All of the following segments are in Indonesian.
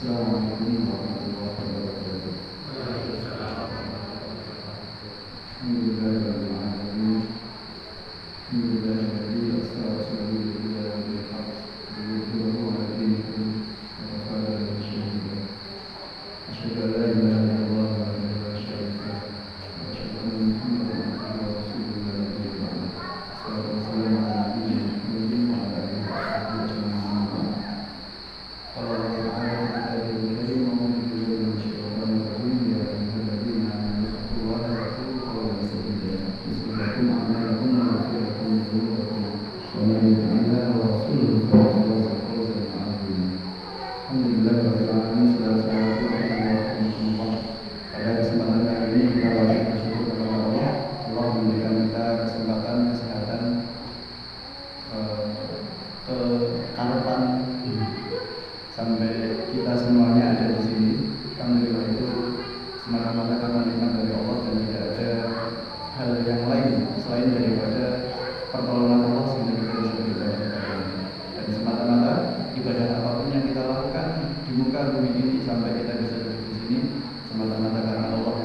Slow and lain selain daripada pertolongan Allah sendiri kita dan semata-mata ibadah apa pun yang kita lakukan di muka bumi ini sampai kita bisa duduk di sini semata-mata karena Allah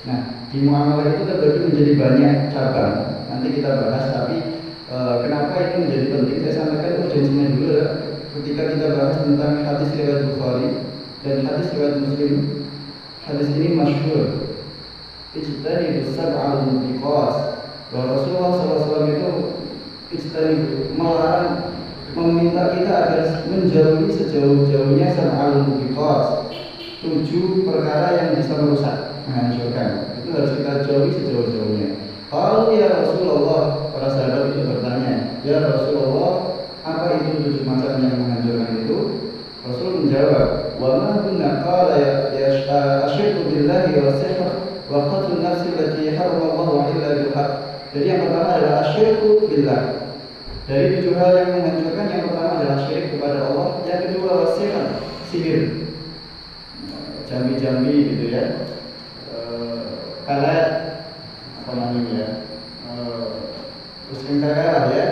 Nah, di muamalah itu terbagi menjadi banyak cabang. Nanti kita bahas, tapi e, kenapa ini menjadi penting? Saya sampaikan urgensinya dulu ya. Ketika kita bahas tentang hadis riwayat Bukhari dan hadis riwayat Muslim, hadis ini masyhur. Ijtani bisab'al mubiqat. Bahwa Rasulullah SAW itu ijtani melarang meminta kita agar menjauhi sejauh-jauhnya sab'al mubiqat. Tujuh perkara yang bisa merusak menghancurkan. Itu harus kita jauhi sejauh-jauhnya. Kalau ya Rasulullah para sahabat itu bertanya ya Rasulullah apa itu tujuh macam yang menghancurkan itu? Rasul menjawab wa ma kunna qala ya, ya asyhadu billahi wa sihr wa qatl nafsi allati haramallahu illa bil jadi yang pertama adalah asyhadu billah. Dari tujuh hal yang menghancurkan yang pertama adalah syirik kepada Allah yang kedua wasilah sihir. Nah, jambi-jambi gitu ya. kalau apa namanya uh, Muslim kaya ada ya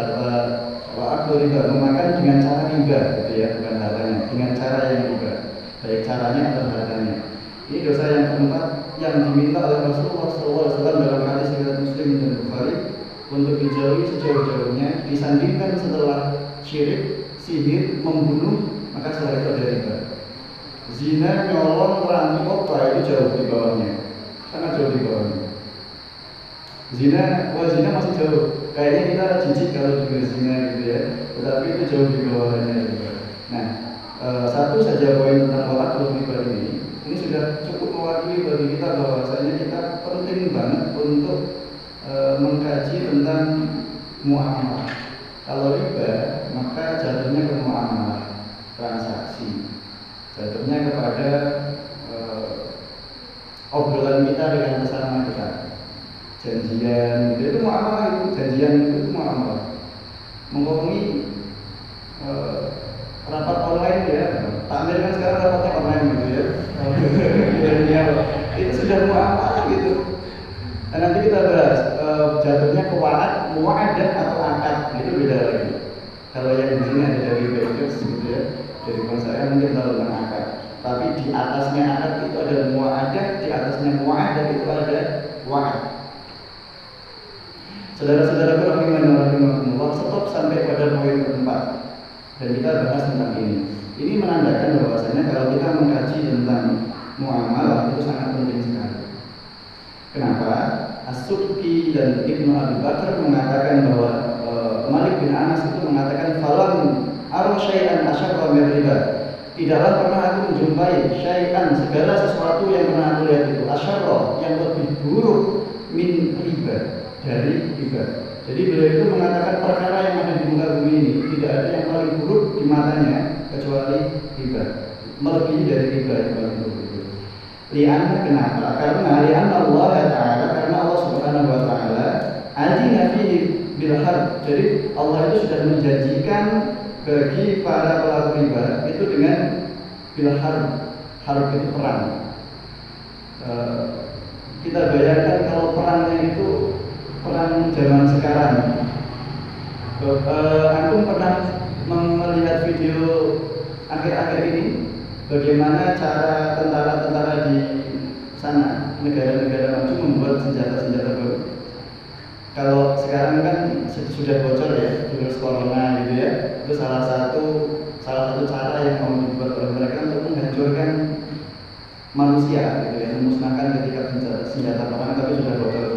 harta wa aklul riba memakan dengan cara riba gitu ya bukan hartanya dengan cara yang riba baik caranya atau hartanya ini dosa yang keempat yang diminta oleh Rasulullah SAW dalam hadis riwayat Muslim dan Bukhari untuk dijauhi sejauh-jauhnya disandingkan setelah syirik, sihir, membunuh maka setelah itu ada riba. Zina, nyolong, merampok, itu jauh di bawahnya, sangat jauh di bawahnya. Zina, wah zina masih jauh. Kayaknya kita jijik kalau juga zina gitu ya, tetapi itu jauh di bawahnya. Nah, e, satu saja poin tentang olah riba ini, ini sudah cukup mewakili bagi kita bahwasanya kita penting banget untuk e, mengkaji tentang muamalah. Kalau riba, maka jatuhnya ke muamalah, transaksi. Jatuhnya kepada e, obrolan kita dengan. Janjian, gitu. itu muamalah itu, janjian itu, itu muamalah. Menghubungi e, rapat online ya, takmir kan sekarang rapatnya online gitu ya. itu sudah muamalah gitu. Dan nanti kita bahas e, jatuhnya ke waad, muadah atau akad itu beda lagi. Kalau yang di sini ada dari bankers gitu ya, dari bang saya mungkin tahu tentang akad. Tapi di atasnya akad itu ada muadah, di atasnya muadah itu ada waad. Saudara-saudara rahimahullah rahimahullah stop sampai pada poin keempat dan kita bahas tentang ini. Ini menandakan bahwasanya kalau kita mengkaji tentang muamalah itu sangat penting sekali. Kenapa? as dan Ibnu Abi Bakar mengatakan bahwa e, Malik bin Anas itu mengatakan falam ar syai'an asyarra min riba. Tidaklah pernah aku menjumpai syai'an segala sesuatu yang pernah aku lihat itu asyarra yang lebih buruk min riba dari riba. Jadi beliau itu mengatakan perkara yang ada di muka bumi ini tidak ada yang paling buruk di matanya kecuali riba. Melebihi dari riba yang paling buruk. Lian kenapa? Karena lian Allah Taala karena Allah Subhanahu Wa Taala adina fihi bil Jadi Allah itu sudah menjanjikan bagi para pelaku riba itu dengan bil harb. itu perang. E, kita bayangkan kalau perangnya itu perang zaman sekarang. E, aku pernah melihat video akhir-akhir ini bagaimana cara tentara-tentara di sana negara-negara maju membuat senjata-senjata baru. Kalau sekarang kan sudah bocor ya virus corona gitu ya, itu salah satu salah satu cara yang mau dibuat oleh mereka untuk menghancurkan manusia gitu ya, memusnahkan ketika senjata, perang tapi sudah bocor.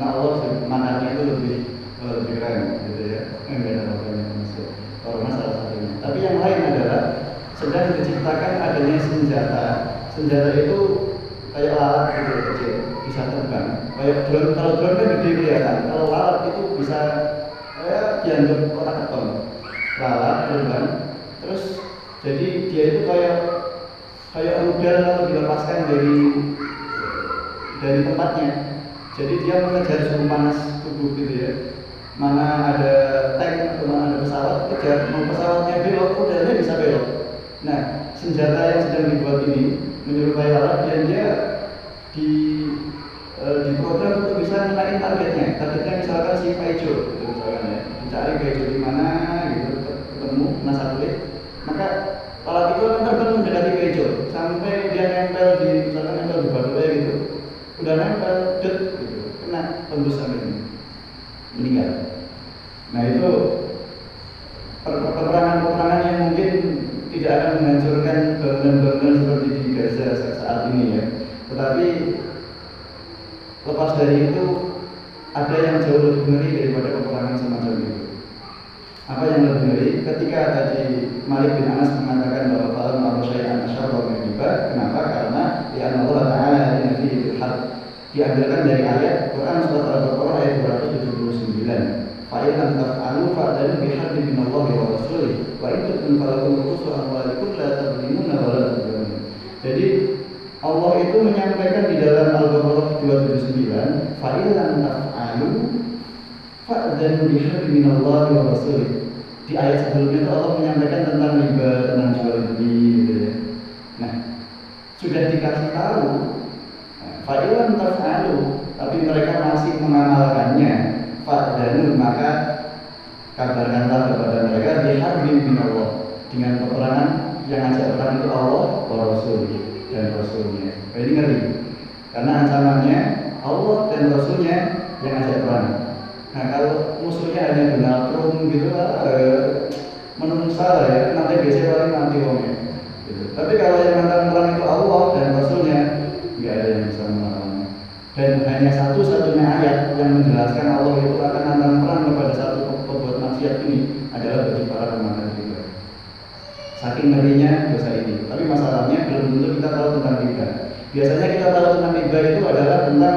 Karena Allah mananya itu lebih lebih keren gitu ya, enggak ada manusia. Corona salah satunya. Tapi yang lain adalah sedang diciptakan adanya senjata. Senjata itu kayak lalat gitu kecil, bisa terbang. Kayak drone, kalau drone kan gede kelihatan. Kalau lalat itu bisa kayak dianggap kotak keton. Lalat terbang, terus jadi dia itu kayak kayak rudal kalau dilepaskan dari dari tempatnya. Jadi dia mengejar suhu panas tubuh gitu ya. Mana ada tank atau mana ada pesawat, kejar mau pesawatnya belok, udahnya bisa belok. Nah, senjata yang sedang dibuat ini menyerupai alat yang dia di e, di program untuk bisa menaik targetnya. Targetnya misalkan si Kaijo, gitu, misalkan ya, dicari Kaijo di mana gitu, ketemu nasabit, maka alat itu akan terbang mendekati Kaijo sampai dia nempel di misalkan nempel di batu gitu, udah nempel, det, sampai ini, meninggal. Nah itu peperangan-peperangan yang mungkin tidak akan menghancurkan bangunan-bangunan seperti di Gaza saat ini ya. Tetapi lepas dari itu ada yang jauh lebih ngeri daripada peperangan semacam itu. Apa yang lebih ngeri? Ketika tadi Malik bin Anas mengatakan bahwa falam abu syai'an asyarra min kenapa? Karena ya Allah Ta'ala yang diambilkan dari ayat Quran surat Al-Baqarah ayat 279. Fa'in lam taf'alu fa'danu bihaddi min Allah wa rasulih wa in tukum falakum rusul amwalikum la tadlimuna wa la Jadi Allah itu menyampaikan di dalam Al-Baqarah 279, fa'in lam taf'alu fa'danu bihaddi min Allah wa rasulih. Di ayat sebelumnya itu Allah menyampaikan tentang riba, tentang jual beli gitu ya. Nah, sudah dikasih tahu Fa'ilan taf'alu Tapi mereka masih mengamalkannya Fa'danu maka Kabarkanlah kepada mereka Biharbin bin Allah. Dengan peperangan yang ngajak perang itu Allah Rasul dan Rasulnya. Ini ngeri. Karena ancamannya Allah dan Rasulnya yang ngajak perang. Nah kalau musuhnya hanya Donald Trump gitu lah eh, saya ya Nanti biasanya paling mati wongnya gitu. Tapi kalau yang ngajak perang itu Allah dan Rasulnya nggak ada yang bisa melawannya. Dan hanya satu-satunya ayat yang menjelaskan Allah itu akan nantang perang kepada satu pembuat maksiat ini adalah bagi para pemakan riba. Saking ngerinya dosa ini. Tapi masalahnya belum tentu kita tahu tentang riba. Biasanya kita tahu tentang riba itu adalah tentang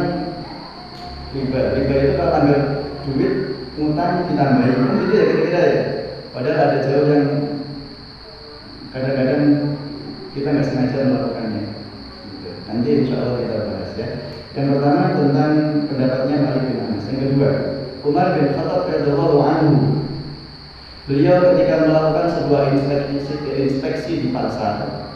riba. Riba itu kalau tanggal duit utang ditambahin kan gitu ya kira-kira ya. Padahal ada jauh yang kadang-kadang kita nggak sengaja melakukannya. Nanti insya Allah kita bahas ya. Yang pertama tentang pendapatnya Malik bin Anas. Yang kedua, Umar bin Khattab radhiyallahu anhu. Beliau ketika melakukan sebuah inspeksi, inspeksi di pasar,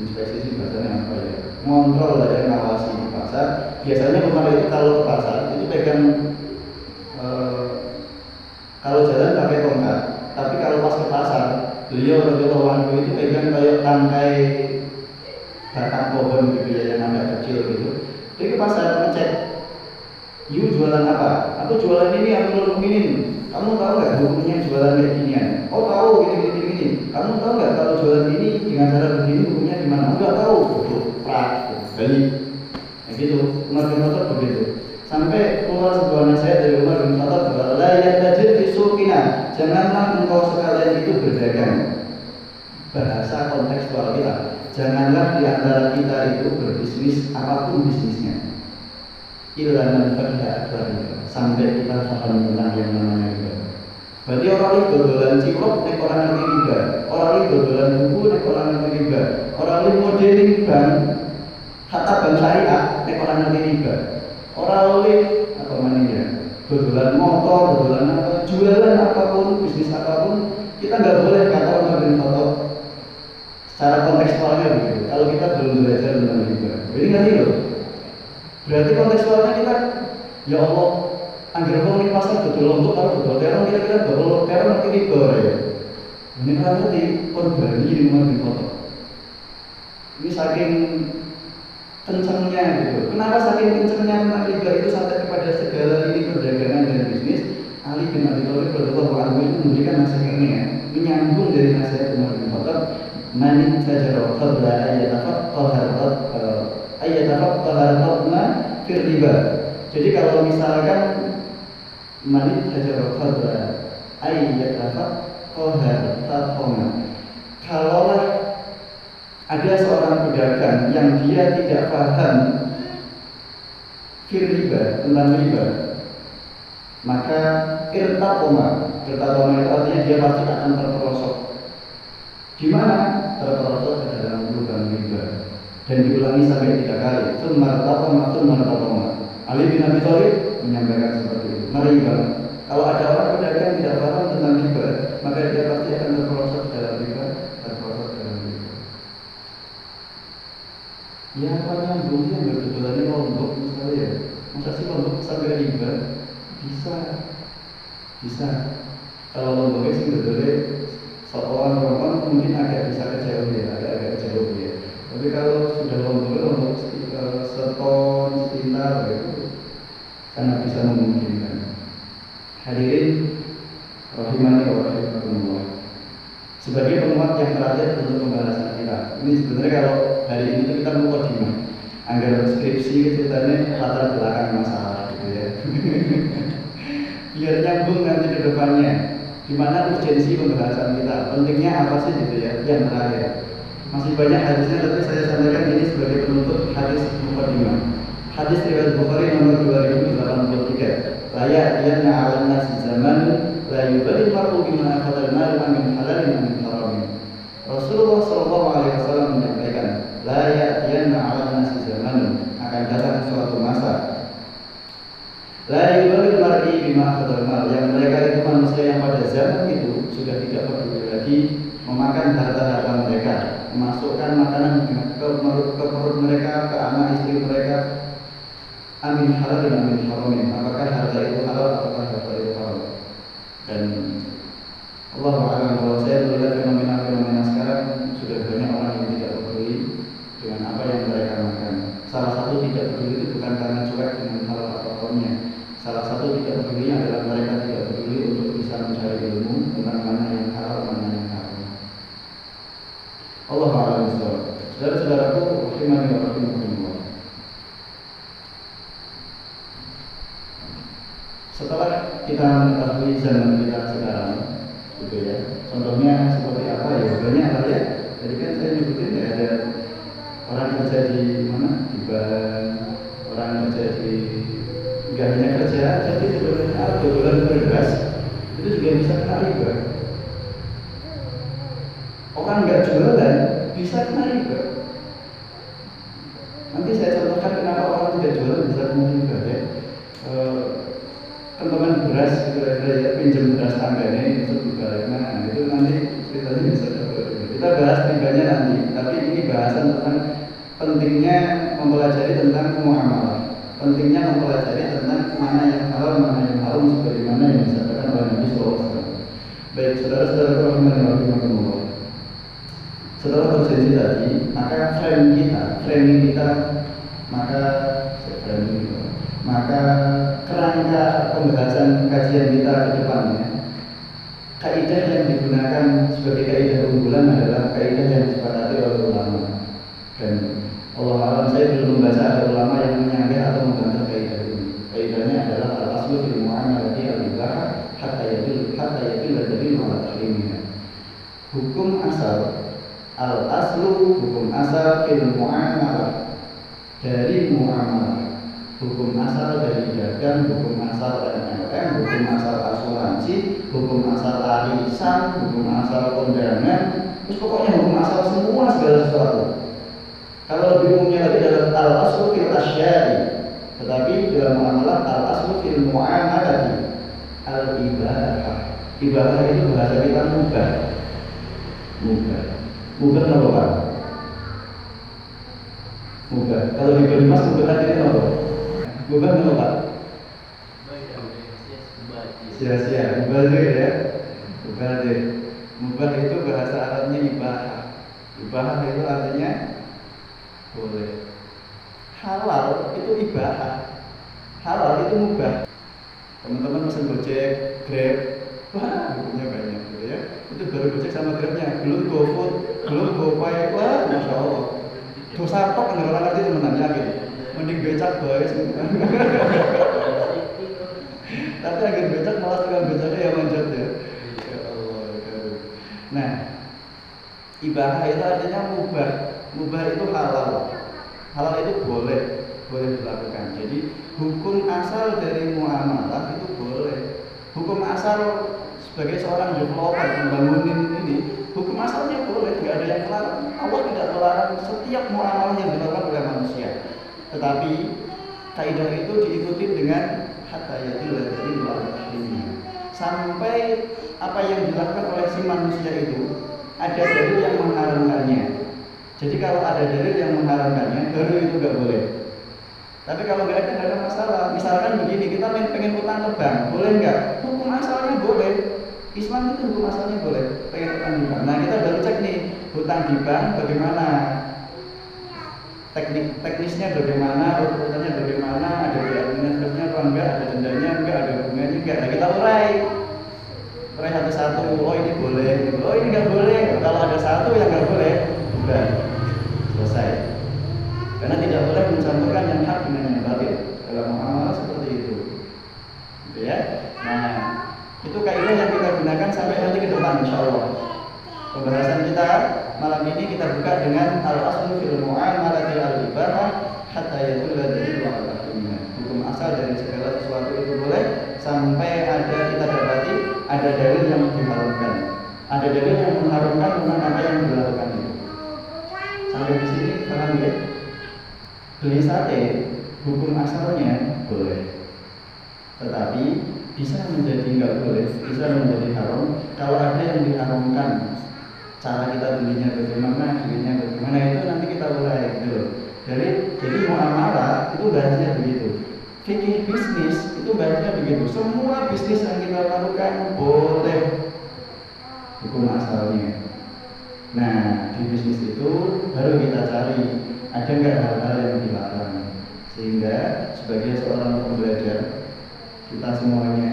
inspeksi di pasarnya apa ya? Mengontrol dari ngawasi di pasar. Biasanya Umar itu kalau ke pasar itu pegang eh, kalau jalan pakai tongkat, tapi kalau pas ke pasar, beliau radhiyallahu anhu itu pegang kayak tangkai batang pohon gitu ya yang agak kecil gitu jadi pas saya ngecek you jualan apa? Aku jualan ini aku jualan ini kamu tahu nggak hukumnya jualan kayak ginian oh tahu gini gini gini, kamu tahu nggak kalau jualan ini dengan cara begini hukumnya gimana? Enggak tahu. Tuh prak balik nah, gitu Umar bin Khattab begitu. Sampai keluar sebuah nasihat dari Umar bin Khattab bahwa la yatajir fi suqina. Janganlah engkau sekalian itu berdagang bahasa kontekstual kita. Janganlah di antara kita itu berbisnis apa pun bisnisnya. Ilanan pada sampai kita paham tentang yang namanya riba. Berarti orang itu dodolan cilok nek orang ngerti riba. Orang itu dodolan buku nek orang ngerti riba. Orang itu modeling bank hatta bank syariah nek orang ngerti riba. Orang itu apa namanya dodolan motor dodolan apa jualan apa pun bisnis apa pun kita nggak boleh kata orang bin secara kontekstualnya begitu. Kalau kita belum belajar tentang riba, jadi ngerti loh. Berarti kontekstualnya kita, ya Allah, anggar wong ning pasar betul lombok kalau betul terong kira-kira betul terong ngerti riba ya. Ini kan ngerti korban ini rumah di foto. Ini saking kencangnya gitu. Kenapa saking kencangnya tentang riba itu sampai kepada segala ini perdagangan dan bisnis? Ali bin Abi Thalib radhiyallahu anhu itu memberikan nasihatnya, menyambung dari nasihat Umar bin Khattab man tajara qabla an yatafaqqaha ay yatafaqqaha qabla fi riba. Jadi kalau misalkan man tajara qabla ay yatafaqqaha taqama. Kalaulah ada seorang pedagang yang dia tidak paham fir riba tentang riba maka irtaqoma irtaqoma itu artinya dia pasti akan terperosok di mana terperosok ke dalam lubang riba dan diulangi sampai tiga kali. Summa taqoma summa taqoma Ali bin Abi Thalib menyampaikan seperti itu. Banget kalau ada orang pedagang tidak paham tentang riba maka dia pasti akan terperosok dalam riba terperosok dalam riba ya apa nyambungnya berkebetulan lombok misalnya ya. Masa sih lombok sampai riba bisa. Bisa. Kalau lomboknya sih sebetulnya seorang perempuan mungkin agak bisa kejauh ya agak agak jauh ya. Tapi kalau sudah lombok lombok seton sekitar itu sangat bisa memungkinkan. Hadirin rahimani wa rahimakumullah. Sebagai penguat yang terakhir untuk pembahasan kita ini sebenarnya kalau hari ini kita mau agar skripsi ceritanya latar belakang masalah gitu ya. Biar nyambung nanti ke depannya di mana urgensi pembahasan kita? Pentingnya apa sih gitu ya yang terakhir masih banyak hadisnya tapi saya sampaikan ini sebagai penutup hadis mukadimah Hadis riwayat Bukhari nomor 2083. La ya'tiyanna 'alan nasi zaman la yubali mar'u bima akhadha al-mal min halalin min haramin. Rasulullah sallallahu alaihi wasallam menyampaikan, la ya'tiyanna 'alan nasi zaman. Akan datang suatu masa. La yubali mar'i bima al-mal yang mereka itu manusia yang pada zaman itu sudah tidak peduli lagi memakan harta-harta mereka, memasukkan makanan ke perut, ke perut mereka, ke anak istri mereka, amin halal dan amin haramin apakah harta itu halal apakah harta itu haram? Dan Allah kalau saya melihat fenomena-fenomena sekarang sudah banyak orang yang tidak peduli dengan apa yang mereka makan salah satu tidak peduli itu bukan karena cuek dengan hal apa pun salah satu tidak peduli adalah mereka tidak peduli untuk bisa mencari ilmu tentang mana yang halal mana yang haram Allah alam saudara-saudaraku rahimani wa rahimakumullah setelah kita mengetahui zaman kita sekarang gitu ya contohnya seperti apa ya banyak lah ya jadi kan saya nyebutin ya ada orang kerja di mana di bank orang kerja di nggak hanya kerja jadi sebenarnya bulan beras itu juga bisa kena riba orang nggak jualan bisa kena riba nanti saya contohkan kenapa orang tidak jualan bisa kena riba ya eh, teman-teman beras gitu ya pinjam beras tangganya itu ibaratnya itu nanti ceritanya bisa kita bahas tiganya nanti tapi ini bahasan tentang pentingnya mempelajari tentang muamalah pentingnya mempelajari tentang mana yang halal mana yang haram sebagaimana yang disampaikan oleh Nabi SAW baik saudara-saudara rahimahullah setelah berjanji tadi maka frame kita framing kita maka maka kerangka pembahasan kajian kita ke depannya kaidah yang digunakan sebagai kaidah unggulan adalah kaidah yang disepakati oleh ulama. Dan Allah alam saya belum membaca ada ulama yang menyanggah atau membantah kaidah ini kaidahnya adalah al aslu fil muamalati al ibaha hatta yadil hatta yadil dari tahrimiha hukum asal al aslu hukum asal fil muamalah dari muamalah hukum asal dari dagang, hukum asal MLM, hukum asal asuransi, hukum asal arisan, hukum asal kondangan, terus pokoknya hukum asal semua segala sesuatu. Kalau umumnya lagi dalam al aslu fil asyari, tetapi dalam muamalah al aslu fil muamalati al ibadah. Ibadah itu bahasa kita mubah. Mubah. Mubah apa Pak? Mubah. Kalau di Banyumas mubah artinya apa? Mubah apa Pak? Sia-sia, mubazir ya Mubazir Mubah itu bahasa Arabnya ibahah Ibahah itu artinya Boleh Halal itu ibahah Halal itu mubah Teman-teman pesen gojek, grab Wah, hukumnya banyak gitu ya Itu baru gojek sama grabnya Belum GoFood, belum GoPay Wah, Masya Allah Dosa tok kan orang ngerti temenannya gitu Mending becak bae tapi agar becak malah tukang becaknya yang manjat ya. Ya Allah, Nah, ibadah itu artinya mubah. Mubah itu halal. Halal itu boleh, boleh dilakukan. Jadi hukum asal dari muamalah itu boleh. Hukum asal sebagai seorang developer membangunin ini, hukum asalnya boleh, tidak ada yang melarang. Allah tidak melarang setiap muamalah yang dilakukan oleh manusia. Tetapi kaidah itu diikuti dengan hatta yadil dari sampai apa yang dilakukan oleh si manusia itu ada dalil yang mengharamkannya. Jadi kalau ada dalil yang mengharamkannya, baru itu nggak boleh. Tapi kalau nggak ada, nggak ada masalah. Misalkan begini, kita pengen utang ke bank, boleh nggak? Hukum asalnya boleh. Islam itu hukum asalnya boleh. Pengen utang di bank. Nah kita baru cek nih, hutang di bank bagaimana? teknik teknisnya bagaimana, urutannya bagaimana, ada administrasinya apa enggak, ada dendanya enggak, ada bunganya enggak. Nah kita urai, urai satu-satu. Oh ini boleh, oh ini enggak boleh. Kalau ada satu yang enggak boleh, udah selesai. Karena tidak boleh mencampurkan yang hak dengan yang batil dalam muamalah seperti itu. Gitu ya. Nah itu kaidah yang kita gunakan sampai nanti ke depan, insya Allah. Pembahasan kita malam ini kita buka dengan al aslu fil mu'amalati al ibadah hatta yadulla dalil wa asal dari segala sesuatu itu boleh sampai ada kita dapati ada dalil yang diharamkan ada dalil yang mengharumkan tentang apa yang dilakukan sampai di sini paham ya beli sate hukum asalnya boleh. Tetapi bisa menjadi nggak boleh bisa menjadi haram. Kalau ada yang diharamkan cara kita belinya bagaimana belinya bagaimana itu nanti kita mulai gitu jadi jadi muamalah itu bahasnya begitu. Fikih bisnis itu bahasnya begitu. Semua bisnis yang kita lakukan boleh hukum asalnya. Nah di bisnis itu baru kita cari ada nggak hal-hal yang dilarang sehingga sebagai seorang pembelajar kita semuanya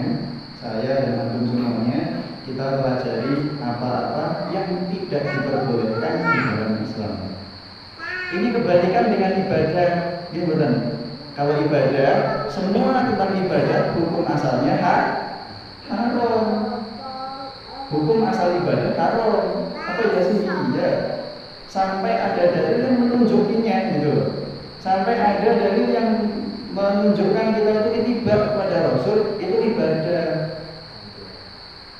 saya dan antum semuanya kita pelajari apa-apa yang tidak diperbolehkan di dalam Islam. Ini kebalikan dengan ibadah, gitu betul. Kalau ibadah, semua tentang ibadah hukum asalnya hak haram. Hukum asal ibadah haram. Apa ya sih? Iya. Sampai ada dalil yang menunjukinya gitu. Sampai ada dalil yang menunjukkan kita itu itibar kepada Rasul itu ibadah.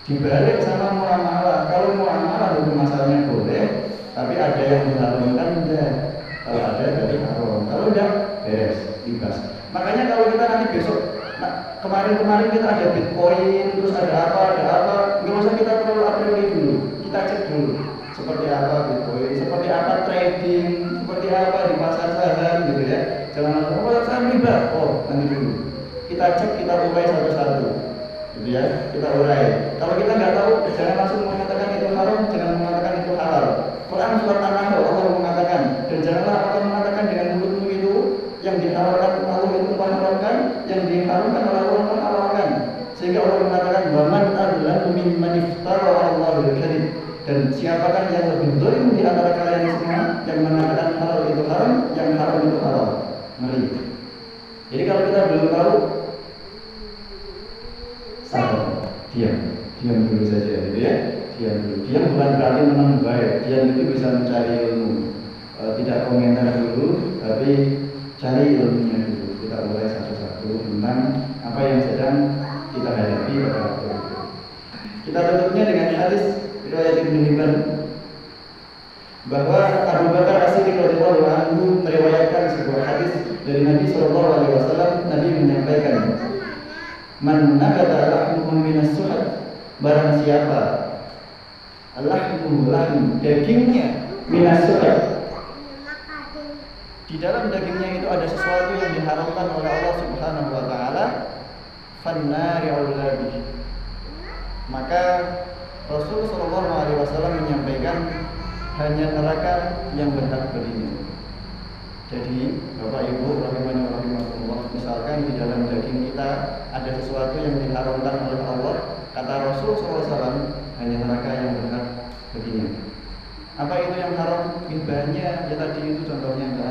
Dibalik sama muamalah. Kalau muamalah itu masalahnya boleh tapi ada yang diharamkan enggak. Kalau ada dari haram. Kalau enggak beres bebas. Makanya kalau kita nanti besok kemarin-kemarin kita ada bitcoin terus ada apa ada apa nggak usah kita terlalu apresi dulu. Kita cek dulu seperti apa bitcoin seperti apa trading? Seperti apa di pasar saham gitu ya? Jangan langsung oh saya riba oh nanti dulu. Kita cek kita urai satu-satu. Gitu ya kita urai. Kalau kita nggak tahu jangan langsung mengatakan itu haram jangan mengatakan itu halal. Quran surat An-Nahl Allah mengatakan dan janganlah Allah mengatakan dengan mulutmu itu yang diharamkan Allah itu mengharamkan yang diharamkan oleh Allah mengharamkan sehingga Allah mengatakan waman adalah mimman iftara Allahul kadhib dan siapakah yang lebih zalim di antara kalian semua yang mengatakan halal itu haram yang haram itu halal mari jadi kalau kita belum tahu sabar, diam, diam dulu saja, gitu ya, diam dulu. Diam bukan berarti menang baik, diam itu bisa mencari ilmu. E, tidak komentar dulu, tapi cari ilmunya dulu. Kita mulai satu-satu tentang apa yang sedang kita hadapi pada waktu itu. Kita tutupnya dengan hadis riwayat Ibnu Hibban. Bahwa Abu Bakar As-Siddiq radhiyallahu anhu meriwayatkan sebuah hadis dari Nabi Shallallahu alaihi wasallam. Nabi menyampaikan Man nabata lahmuhu minas suhat Barang siapa Lahmuhu lahm Dagingnya minas suhat. Di dalam dagingnya itu ada sesuatu yang diharamkan oleh Allah Subhanahu wa taala fannari maka Rasul Shallallahu alaihi wasallam menyampaikan hanya neraka yang berhak berinya. Jadi Bapak Ibu rahimahnya rahimahullah misalkan di dalam daging kita ada sesuatu yang diharamkan oleh Allah kata Rasul SAW hanya neraka yang berhak baginya apa itu yang haram? Ibahnya ya tadi itu contohnya ada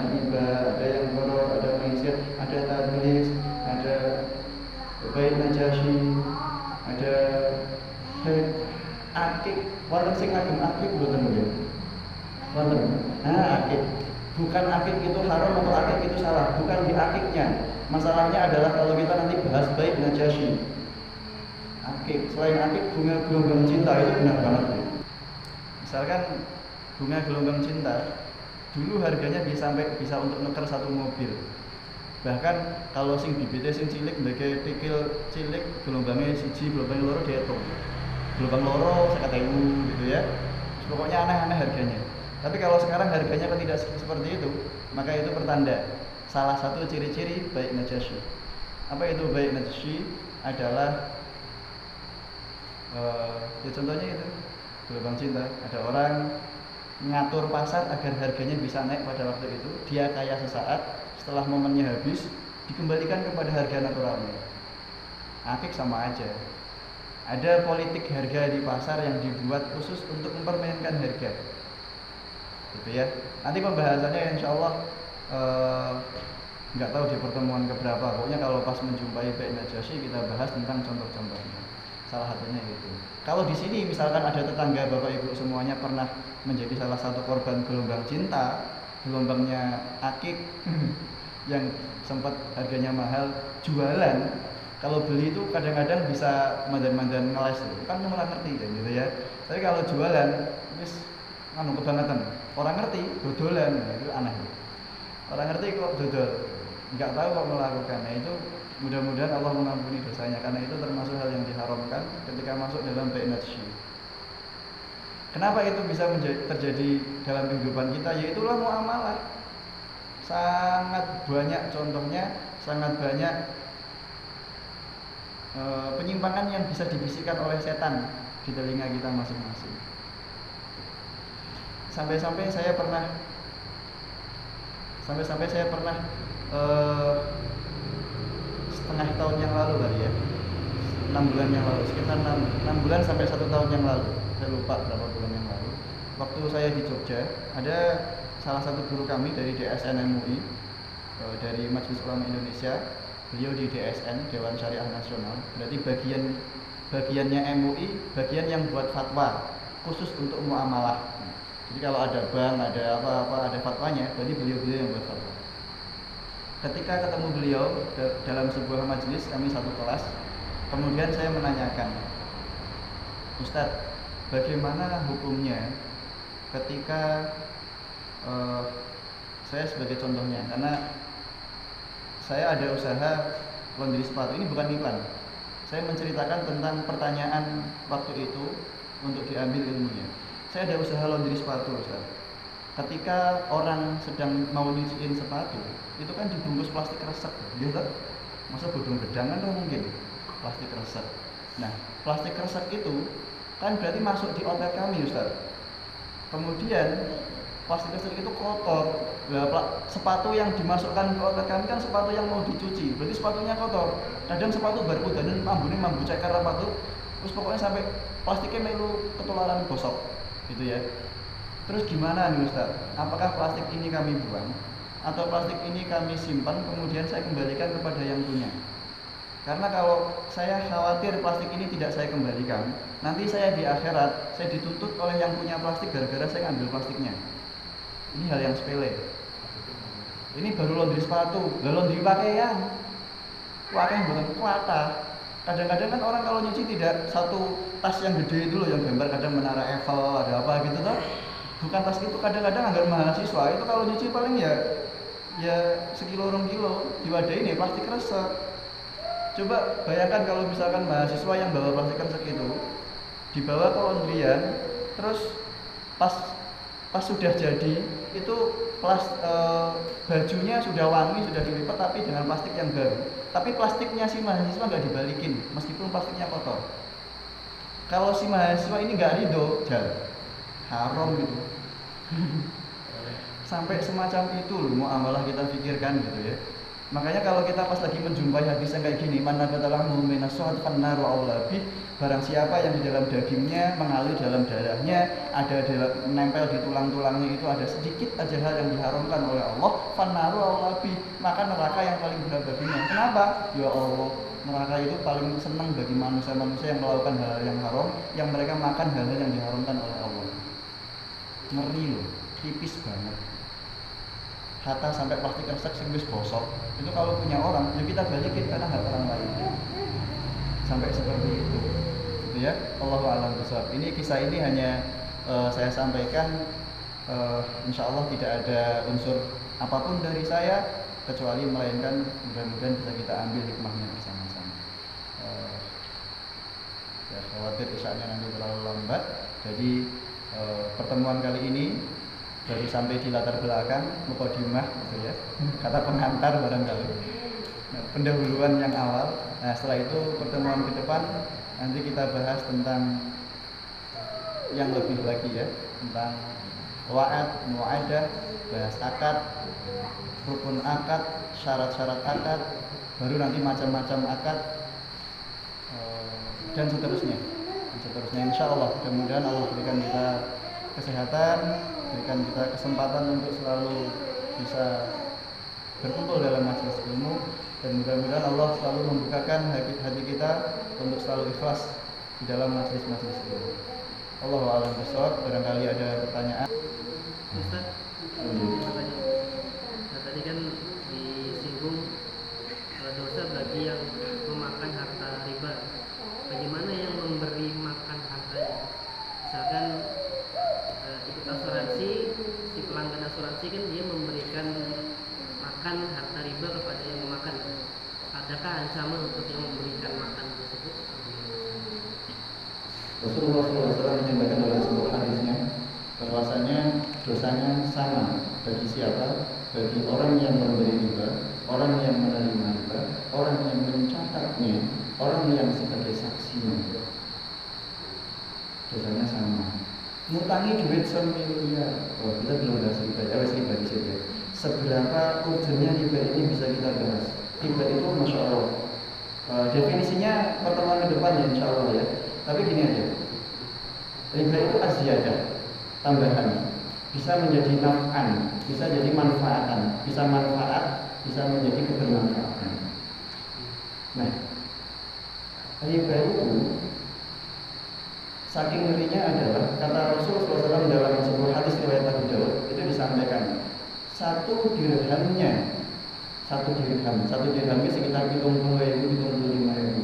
sing akik mboten nggih wonten nah akik bukan akik itu haram atau akik itu salah. Bukan di akiknya masalahnya adalah kalau kita nanti bahas baik najasyi akik selain akik bunga gelombang cinta itu benar banget ya. misalkan bunga gelombang cinta dulu harganya bisa sampai bisa untuk nuker satu mobil. Bahkan kalau sing bibitnya sing cilik sebagai tikil cilik gelombangnya siji gelombang loro dihitung gelombang loro saya gitu ya pokoknya aneh-aneh harganya tapi kalau sekarang harganya kan tidak seperti itu, maka itu pertanda salah satu ciri-ciri baik najasyi. Apa itu baik najasyi? Adalah uh, ya contohnya itu gelombang cinta. Ada orang ngatur pasar agar harganya bisa naik pada waktu itu. Dia kaya sesaat, setelah momennya habis, dikembalikan kepada harga naturalnya. Akik sama aja. Ada politik harga di pasar yang dibuat khusus untuk mempermainkan harga. Gitu ya. Nanti pembahasannya insya Allah eh, nggak uh, tahu di pertemuan keberapa. Pokoknya kalau pas menjumpai Baik Najasyi kita bahas tentang contoh-contohnya. Salah satunya itu. Kalau di sini misalkan ada tetangga bapak ibu semuanya pernah menjadi salah satu korban gelombang cinta gelombangnya akik yang sempat harganya mahal jualan kalau beli itu kadang-kadang bisa mandan-mandan ngeles itu kan orang ngerti kan gitu ya. Tapi kalau jualan wis anu kebangetan. Orang ngerti dodolan nah, itu aneh. Orang ngerti kok dodol. Nggak tahu kok melakukannya itu mudah-mudahan Allah mengampuni dosanya karena itu termasuk hal yang diharamkan ketika masuk dalam bayinat Kenapa itu bisa terjadi dalam kehidupan kita? Yaitulah muamalah. Sangat banyak contohnya, sangat banyak e, penyimpangan yang bisa dibisikkan oleh setan di telinga kita masing-masing. Sampai-sampai saya pernah sampai-sampai saya pernah e, setengah tahun yang lalu kali ya. Enam bulan yang lalu sekitar enam, enam bulan sampai satu tahun yang lalu. Saya lupa berapa bulan yang lalu. Waktu saya di Jogja ada salah satu guru kami dari DSN MUI eh, dari Majelis Ulama Indonesia beliau di DSN Dewan Syariah Nasional. Berarti bagian bagiannya MUI bagian yang buat fatwa khusus untuk muamalah. Jadi kalau ada bank ada apa-apa ada fatwanya berarti beliau-beliau yang buat fatwa. Ketika ketemu beliau dalam sebuah majelis kami satu kelas kemudian saya menanyakan Ustadz bagaimana hukumnya ketika uh, saya sebagai contohnya? Karena saya ada usaha laundry sepatu ini bukan iklan saya menceritakan tentang pertanyaan waktu itu untuk diambil ilmunya. Saya ada usaha laundry sepatu Ustaz. ketika orang sedang mau nyuciin sepatu itu kan dibungkus plastik resek gitu masa bodong gedangan dong mungkin? Plastik resek nah plastik resek itu kan berarti masuk di outlet kami Ustaz. Kemudian plastik resek itu kotor. Sepatu yang dimasukkan ke kami kan sepatu yang mau dicuci. Berarti sepatunya kotor. Kadang sepatu baru dan mambu ini mambu ceker tuh. Terus pokoknya sampai plastiknya melu ketularan gosok gitu ya. Terus gimana nih Ustaz? Apakah plastik ini kami buang atau plastik ini kami simpan kemudian saya kembalikan kepada yang punya? Karena kalau saya khawatir plastik ini tidak saya kembalikan, nanti saya di akhirat saya dituntut oleh yang punya plastik gara-gara saya ngambil plastiknya. Ini hal yang sepele. Ini baru laundry sepatu, lah laundry pakaian. Pakaian bukan kuata. Kadang-kadang kan orang kalau nyuci tidak satu tas yang gede itu loh yang gambar kadang menara Eiffel ada apa gitu tuh. Bukan tas itu kadang-kadang anggar mahasiswa itu kalau nyuci paling ya ya sekilo orang kilo diwadahi nih plastik resek Coba bayangkan kalau misalkan mahasiswa yang bawa plastik resek itu dibawa ke laundryan, terus pas pas sudah jadi itu plas, e, bajunya sudah wangi sudah dilipat tapi dengan plastik yang baru. Tapi plastiknya si mahasiswa nggak dibalikin meskipun plastiknya kotor. Kalau si mahasiswa ini nggak ridho, jalan haram gitu. Sampai semacam itu loh mau amalah kita pikirkan gitu ya. Makanya kalau kita pas lagi menjumpai hadis yang kayak gini, mana katalah mu'minas suhat fannaru aulabi Barang siapa yang di dalam dagingnya mengalir dalam darahnya, ada dalam, menempel di tulang-tulangnya itu ada sedikit aja hal yang diharamkan oleh Allah, fannaru aulabi Maka neraka yang paling berat baginya. Kenapa? Ya Allah, neraka itu paling senang bagi manusia-manusia yang melakukan hal, hal yang haram, yang mereka makan hal-hal yang diharamkan oleh Allah. Ngeri loh, tipis banget kata sampai plastik resek sing wis bosok. Itu kalau punya orang ya kita balikin karena hak orang lain. Sampai seperti itu. Gitu ya. Allah alam besar ini kisah ini hanya uh, saya sampaikan uh, insya Allah tidak ada unsur apa pun dari saya kecuali melainkan mudah-mudahan bisa kita ambil hikmahnya bersama-sama. Uh, ya khawatir isanya nanti terlalu lambat. Jadi uh, pertemuan kali ini baru sampai di latar belakang mukodimah gitu ya. Kata pengantar barangkali. Nah, pendahuluan yang awal. Nah setelah itu pertemuan ke depan nanti kita bahas tentang yang lebih lagi ya tentang wa'ad, mu'adah, bahas akad, rukun akad, syarat-syarat akad, baru nanti macam-macam akad eh, dan seterusnya. Dan seterusnya. Insya Allah mudah-mudahan Allah berikan kita kesehatan, berikan kita kesempatan untuk selalu bisa berkumpul dalam majelis ilmu dan mudah-mudahan Allah selalu membukakan hati, kita untuk selalu ikhlas di dalam majelis-majelis ilmu. Allah alam besar, barangkali ada pertanyaan. Ustaz, hmm. tadi kan ancaman untuk yang memberikan makan tersebut? Rasulullah SAW menyampaikan dalam sebuah hadisnya bahwasanya dosanya sama bagi siapa? Bagi orang yang memberi riba, orang yang menerima riba, orang yang mencatatnya, orang yang sebagai saksinya. Dosanya sama. Ngutangi duit semiliar. Oh, kita belum bahas riba. Ya, wes riba di situ. ya. Seberapa urgennya riba ini bisa kita bahas? Riba itu masya Allah. Eh, definisinya pertemuan ke depan ya insya Allah ya. Tapi gini aja. Riba itu aziyadah, tambahan. Bisa menjadi naf'an, bisa jadi manfaatan, bisa manfaat, bisa menjadi kebermanfaatan. Nah, riba itu saking ngerinya adalah kata Rasulullah SAW dalam sebuah hadis riwayat Abu Dawud itu disampaikan satu dirhamnya satu dirham satu dirhamnya sekitar hitung puluh ribu hitung puluh lima ribu.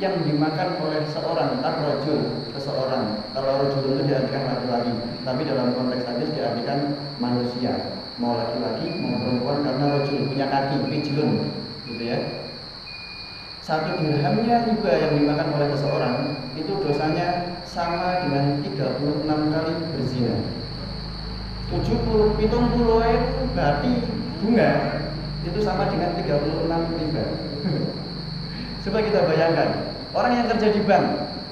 Yang dimakan oleh seorang tak rojul seseorang rojul itu diartikan laki-laki tapi dalam konteks hadis diartikan manusia. Mau laki-laki mau perempuan karena rojul punya kaki pijlun gitu ya. Satu dirhamnya riba yang dimakan oleh seseorang itu dosanya sama dengan 36 kali berzina. 70 pitung puluh ribu berarti bunga itu sama dengan 36 riba coba kita bayangkan orang yang kerja di bank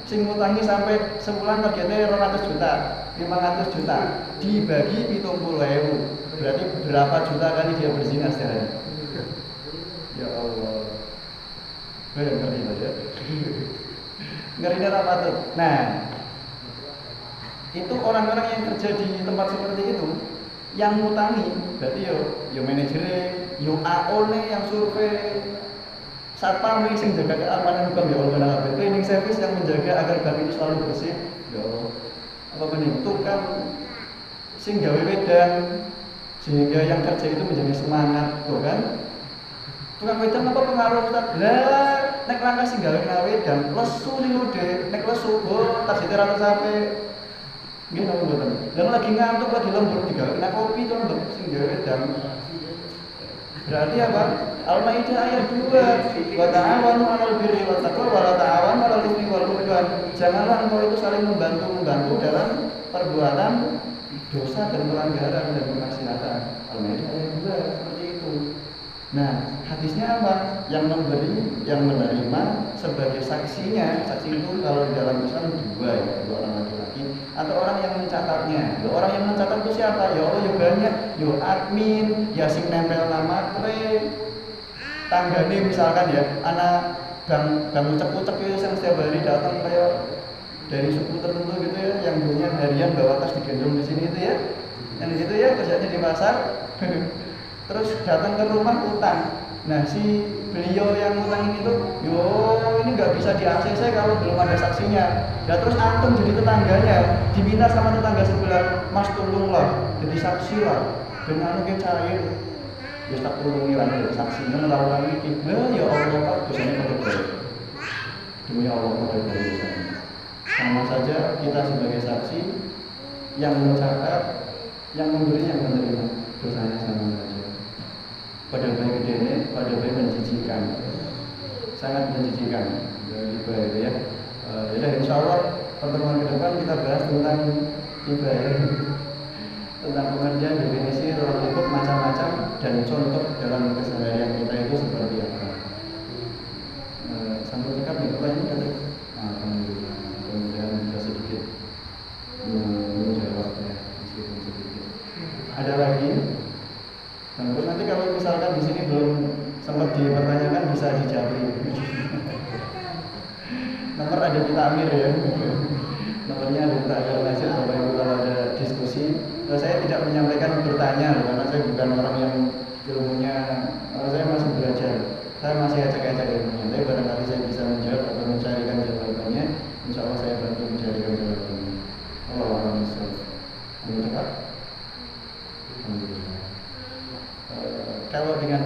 sing ngutangi sampai sebulan targetnya 200 juta 500 juta dibagi pitung puluh ribu berarti berapa juta kali dia berzina sehari ya Allah. Gue ngeri aja ngerinya apa tuh nah itu orang-orang yang kerja di tempat seperti itu yang ngutangi. Berarti yo yo manajernya yo AO nih yang survei. Satpam yang sing jaga keamanan bank ya Allah cleaning service yang menjaga agar bank itu selalu bersih. Ya Allah apa benih tukang sing gawe wedang sehingga yang kerja itu menjadi semangat tuh kan? Tukang wedang apa pengaruh Ustaz? lah nek langkah sing gawe wedang lesu nih udah nek lesu oh tas itu rata sampai Nggih napa mboten? Dan lagi ngantuk lagi lembur digawe kena kopi to lembur sing gawe wedang. Berarti apa? Al-Maidah ayat 2. Wa ta'awanu 'alal birri wat taqwa wa la ta'awanu 'alal itsmi wal 'udwan. Janganlah engkau itu saling membantu-membantu dalam perbuatan dosa dan pelanggaran dan kemaksiatan. Al-Maidah ayat 2 seperti itu. Nah, hadisnya apa? Yang memberi, yang menerima sebagai saksinya. Saksi itu kalau di dalam Islam dua ya, dua orang laki-laki atau orang yang mencatatnya. Loh, orang yang mencatat itu siapa? Ya Allah, ya banyak. Yo admin, ya sing nempel nama kre. Tanggane misalkan ya, anak bang bang ucap-ucap itu yang setiap hari datang kayak dari suku tertentu gitu ya, yang punya harian bawa tas digendong di sini itu ya. Yang gitu ya, kerjanya di pasar. Terus datang ke rumah utang. Nah, si beliau yang utang ini tuh, yo ini nggak bisa di ACC kalau belum ada saksinya. Ya terus antum jadi tetangganya, diminta sama tetangga sebelah, Mas tolonglah, jadi saksi lah. Dengan anu cair, ya tak tolongi lah saksinya melakukan ini. Nah, ya Allah Pak, dosanya baik. Demi Allah pada dosanya. Sama saja kita sebagai saksi yang mencatat, yang memberi, yang menerima dosanya sama saja pada baik gede pada baik menjijikan. Sangat menjijikan. Bagi baik ya. Uh, ya insya Allah pertemuan ke depan kita bahas tentang tiba ya. Tentang pengertian definisi lingkup macam-macam dan contoh dalam keseharian kita itu seperti ada di Amir ya. Nomornya ada di Takdir Nasir Bapak kalau ada diskusi. Terus saya tidak menyampaikan bertanya karena saya bukan orang yang ilmunya kalau saya masih belajar. Saya masih acak-acak ilmunya. Tapi barangkali saya bisa menjawab atau mencarikan jawabannya. Insya Allah saya bantu mencarikan jawabannya. Allah Allah Amin cepat. Alhamdulillah kalau dengan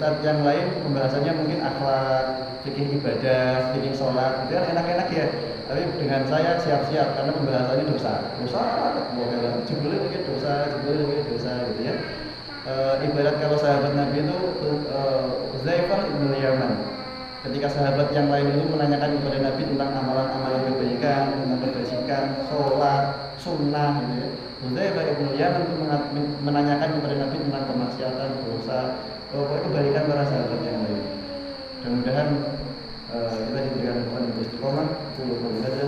ustadz yang lain pembahasannya mungkin akhlak, fikih ibadah, fikih sholat, itu kan enak-enak ya. Tapi dengan saya siap-siap karena pembahasannya dosa, dosa, jebule mungkin dosa, jebule mungkin dosa gitu ya. E, ibarat kalau sahabat Nabi itu e, Zaifar ibn Yaman, ketika sahabat yang lain itu menanyakan kepada Nabi tentang amalan-amalan kebaikan, tentang kebajikan, sholat, sunnah gitu ya. Hudzaifah ibn Yaman itu menanyakan kepada Nabi tentang kemaksiatan, dosa, pokoknya kebaikan para sahabat yang lain. Mudah-mudahan eh, kita diberikan Tuhan istiqomah, kullu qawli hadza